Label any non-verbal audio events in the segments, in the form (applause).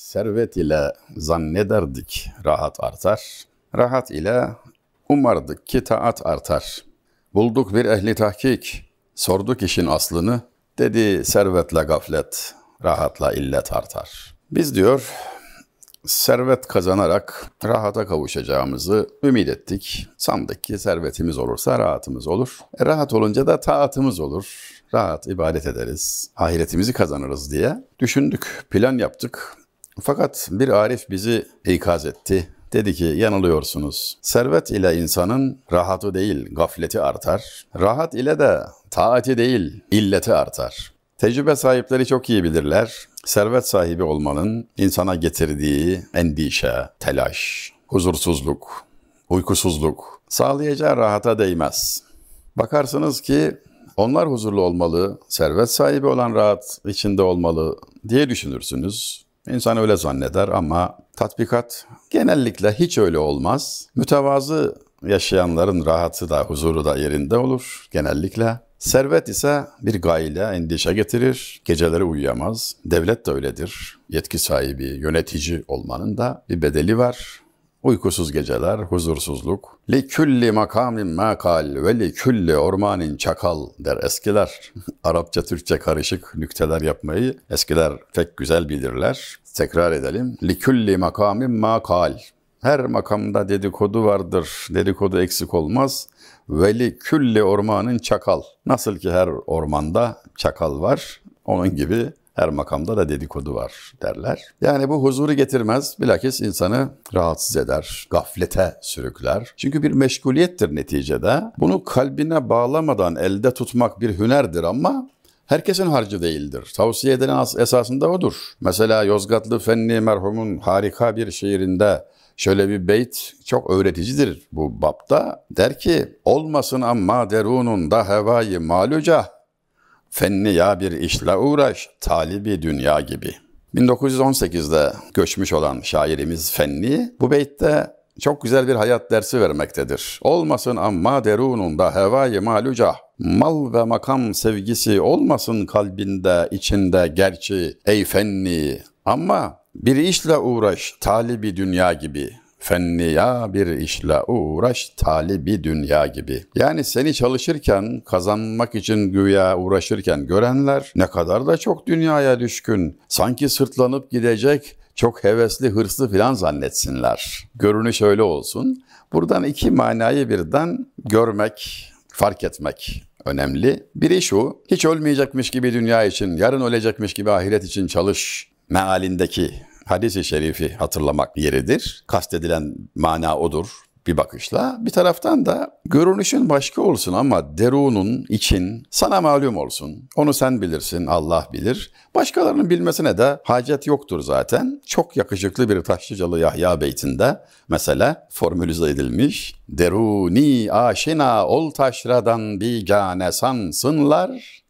Servet ile zannederdik rahat artar. Rahat ile umardık ki taat artar. Bulduk bir ehli tahkik, sorduk işin aslını. Dedi servetle gaflet, rahatla illet artar. Biz diyor servet kazanarak rahata kavuşacağımızı ümit ettik. Sandık ki servetimiz olursa rahatımız olur. E, rahat olunca da taatımız olur. Rahat ibadet ederiz. Ahiretimizi kazanırız diye düşündük, plan yaptık. Fakat bir arif bizi ikaz etti. Dedi ki yanılıyorsunuz. Servet ile insanın rahatı değil gafleti artar. Rahat ile de taati değil illeti artar. Tecrübe sahipleri çok iyi bilirler. Servet sahibi olmanın insana getirdiği endişe, telaş, huzursuzluk, uykusuzluk sağlayacağı rahata değmez. Bakarsınız ki onlar huzurlu olmalı, servet sahibi olan rahat içinde olmalı diye düşünürsünüz. İnsan öyle zanneder ama tatbikat genellikle hiç öyle olmaz. Mütevazı yaşayanların rahatı da huzuru da yerinde olur genellikle. Servet ise bir gayle endişe getirir, geceleri uyuyamaz. Devlet de öyledir. Yetki sahibi, yönetici olmanın da bir bedeli var. Uykusuz geceler, huzursuzluk. Li külli makamin makal ve li külli ormanin çakal der eskiler. (laughs) Arapça Türkçe karışık nükteler yapmayı eskiler pek güzel bilirler. Tekrar edelim. Li külli makamin makal. Her makamda dedikodu vardır. Dedikodu eksik olmaz. Veli külli ormanın çakal. Nasıl ki her ormanda çakal var. Onun gibi her makamda da dedikodu var derler. Yani bu huzuru getirmez. Bilakis insanı rahatsız eder, gaflete sürükler. Çünkü bir meşguliyettir neticede. Bunu kalbine bağlamadan elde tutmak bir hünerdir ama herkesin harcı değildir. Tavsiye edilen esasında odur. Mesela Yozgatlı Fenni merhumun harika bir şiirinde şöyle bir beyt çok öğreticidir bu bapta. Der ki olmasın amma derunun da hevayı maluca Fenni ya bir işle uğraş, talibi dünya gibi. 1918'de göçmüş olan şairimiz Fenni bu beytte çok güzel bir hayat dersi vermektedir. Olmasın amma derununda hevayı maluca. Mal ve makam sevgisi olmasın kalbinde, içinde gerçi ey fenni. Ama bir işle uğraş, talibi dünya gibi fenniya bir işle uğraş talibi dünya gibi. Yani seni çalışırken, kazanmak için güya uğraşırken görenler ne kadar da çok dünyaya düşkün. Sanki sırtlanıp gidecek, çok hevesli, hırslı filan zannetsinler. Görünüş öyle olsun. Buradan iki manayı birden görmek, fark etmek önemli. Biri şu, hiç ölmeyecekmiş gibi dünya için, yarın ölecekmiş gibi ahiret için çalış mealindeki hadisi şerifi hatırlamak yeridir. Kastedilen mana odur bir bakışla. Bir taraftan da görünüşün başka olsun ama derunun için sana malum olsun. Onu sen bilirsin, Allah bilir. Başkalarının bilmesine de hacet yoktur zaten. Çok yakışıklı bir Taşlıcalı Yahya beytinde mesela formülize edilmiş. Deruni aşina ol taşradan bigane sansınlar.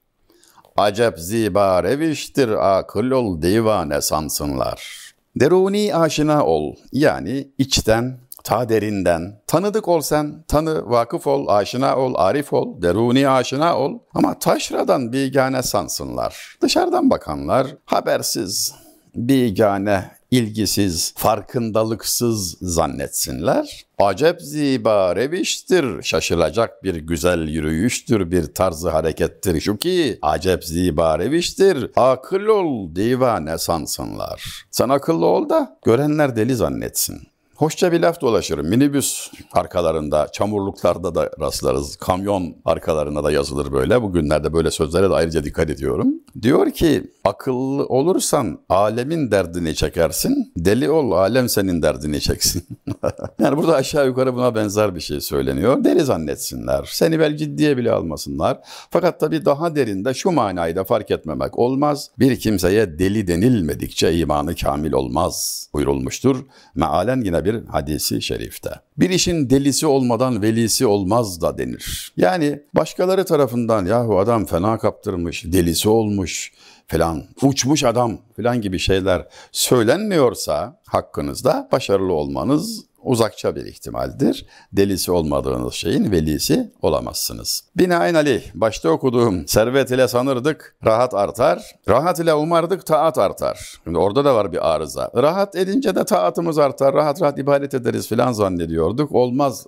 Acep ziba reviştir akıl ol divane sansınlar. Deruni aşina ol yani içten, ta derinden. Tanıdık ol sen, tanı, vakıf ol, aşina ol, arif ol, deruni aşina ol. Ama taşradan bigane sansınlar. Dışarıdan bakanlar habersiz, bigane, ilgisiz, farkındalıksız zannetsinler. Acep ziba reviştir, şaşılacak bir güzel yürüyüştür, bir tarzı harekettir şu ki, acep ziba reviştir, akıl ol divane sansınlar. Sen akıllı ol da görenler deli zannetsin. Hoşça bir laf dolaşır. Minibüs arkalarında, çamurluklarda da rastlarız. Kamyon arkalarına da yazılır böyle. Bugünlerde böyle sözlere de ayrıca dikkat ediyorum. Diyor ki akıllı olursan alemin derdini çekersin. Deli ol alem senin derdini çeksin. (laughs) yani burada aşağı yukarı buna benzer bir şey söyleniyor. Deli zannetsinler. Seni bel ciddiye bile almasınlar. Fakat tabii daha derinde şu manayı da fark etmemek olmaz. Bir kimseye deli denilmedikçe imanı kamil olmaz buyurulmuştur. Mealen yine bir bir hadisi şerifte. Bir işin delisi olmadan velisi olmaz da denir. Yani başkaları tarafından yahu adam fena kaptırmış, delisi olmuş falan, uçmuş adam falan gibi şeyler söylenmiyorsa hakkınızda başarılı olmanız uzakça bir ihtimaldir. Delisi olmadığınız şeyin velisi olamazsınız. Binaenaleyh başta okuduğum servet ile sanırdık rahat artar. Rahat ile umardık taat artar. Şimdi orada da var bir arıza. Rahat edince de taatımız artar. Rahat rahat ibadet ederiz filan zannediyorduk. Olmaz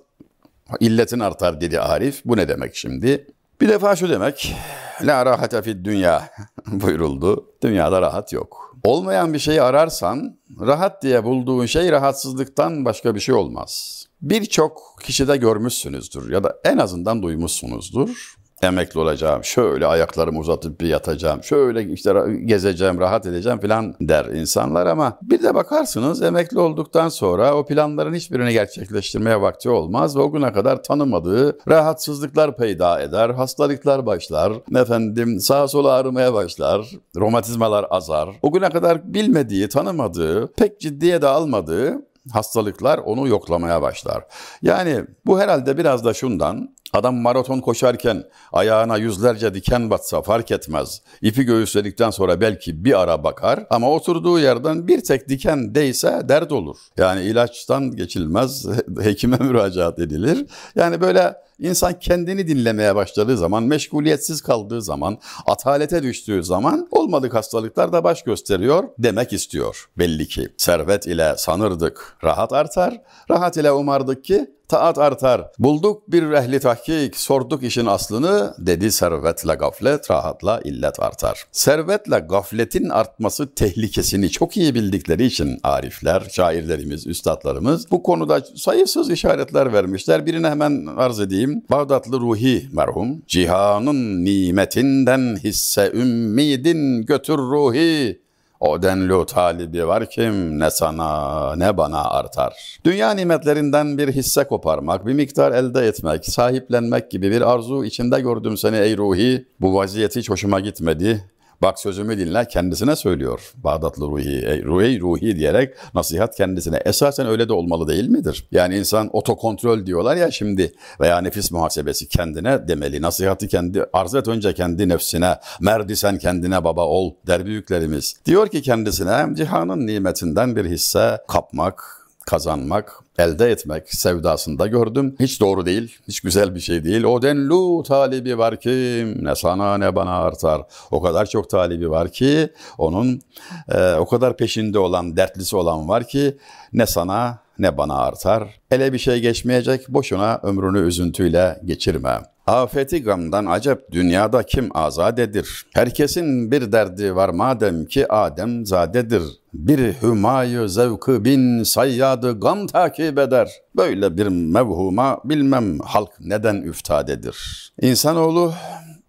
illetin artar dedi Arif. Bu ne demek şimdi? Bir defa şu demek. La rahate fid dünya (laughs) buyuruldu. Dünyada rahat yok. Olmayan bir şeyi ararsan rahat diye bulduğun şey rahatsızlıktan başka bir şey olmaz. Birçok kişide görmüşsünüzdür ya da en azından duymuşsunuzdur emekli olacağım, şöyle ayaklarımı uzatıp bir yatacağım, şöyle işte gezeceğim, rahat edeceğim falan der insanlar ama bir de bakarsınız emekli olduktan sonra o planların hiçbirini gerçekleştirmeye vakti olmaz ve o güne kadar tanımadığı rahatsızlıklar peyda eder, hastalıklar başlar, efendim sağa sola ağrımaya başlar, romatizmalar azar. O güne kadar bilmediği, tanımadığı, pek ciddiye de almadığı hastalıklar onu yoklamaya başlar. Yani bu herhalde biraz da şundan Adam maraton koşarken ayağına yüzlerce diken batsa fark etmez. İpi göğüsledikten sonra belki bir ara bakar ama oturduğu yerden bir tek diken değse dert olur. Yani ilaçtan geçilmez, hekime (laughs) müracaat edilir. Yani böyle İnsan kendini dinlemeye başladığı zaman, meşguliyetsiz kaldığı zaman, atalete düştüğü zaman olmadık hastalıklar da baş gösteriyor demek istiyor belli ki. Servet ile sanırdık, rahat artar, rahat ile umardık ki taat artar. Bulduk bir ehli tahkik, sorduk işin aslını, dedi servetle gaflet, rahatla illet artar. Servetle gafletin artması tehlikesini çok iyi bildikleri için arifler, şairlerimiz, üstadlarımız bu konuda sayısız işaretler vermişler. Birini hemen arz edeyim. Bağdatlı Ruhi merhum, cihanın nimetinden hisse ümmidin götür ruhi o denli talibi var kim ne sana ne bana artar. Dünya nimetlerinden bir hisse koparmak, bir miktar elde etmek, sahiplenmek gibi bir arzu içinde gördüm seni ey ruhi. Bu vaziyeti hiç hoşuma gitmedi. Bak sözümü dinle kendisine söylüyor Bağdatlı Ruhi. Ey, ruhi Ruhi diyerek nasihat kendisine. Esasen öyle de olmalı değil midir? Yani insan otokontrol diyorlar ya şimdi veya nefis muhasebesi kendine demeli. Nasihati kendi arz et önce kendi nefsine. Merdi sen kendine baba ol der büyüklerimiz. Diyor ki kendisine cihanın nimetinden bir hisse kapmak, kazanmak, elde etmek sevdasında gördüm. Hiç doğru değil, hiç güzel bir şey değil. O denlu talibi var ki ne sana ne bana artar. O kadar çok talibi var ki onun e, o kadar peşinde olan, dertlisi olan var ki ne sana ne bana artar. Ele bir şey geçmeyecek, boşuna ömrünü üzüntüyle geçirme. Afeti gamdan acep dünyada kim azadedir? Herkesin bir derdi var madem ki Adem zadedir. Bir hümayı zevkı bin sayyadı gam takip eder. Böyle bir mevhuma bilmem halk neden üftadedir. İnsanoğlu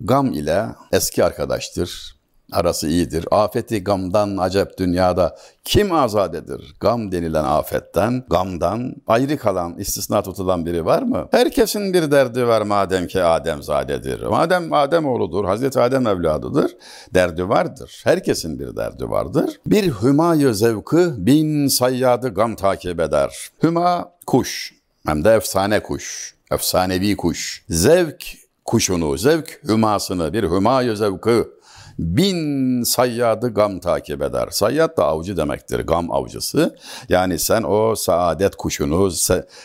gam ile eski arkadaştır arası iyidir. Afeti gamdan acep dünyada kim azadedir? Gam denilen afetten, gamdan ayrı kalan, istisna tutulan biri var mı? Herkesin bir derdi var madem ki Ademzadedir. Madem Adem oğludur, Hazreti Adem evladıdır, derdi vardır. Herkesin bir derdi vardır. Bir hümayı zevkı bin sayyadı gam takip eder. Hüma kuş, hem de efsane kuş, efsanevi kuş. Zevk kuşunu, zevk hümasını, bir hümayı zevkı bin sayyadı gam takip eder. Sayyat da avcı demektir, gam avcısı. Yani sen o saadet kuşunu,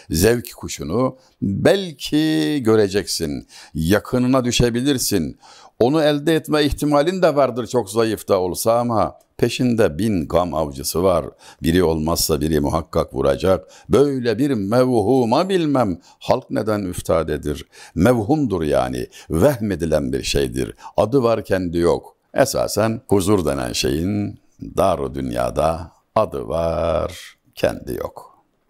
zevk kuşunu belki göreceksin, yakınına düşebilirsin. Onu elde etme ihtimalin de vardır çok zayıf da olsa ama peşinde bin gam avcısı var. Biri olmazsa biri muhakkak vuracak. Böyle bir mevhuma bilmem halk neden üftadedir. Mevhumdur yani, vehmedilen bir şeydir. Adı var kendi yok. Esasen huzur denen şeyin dar dünyada adı var, kendi yok.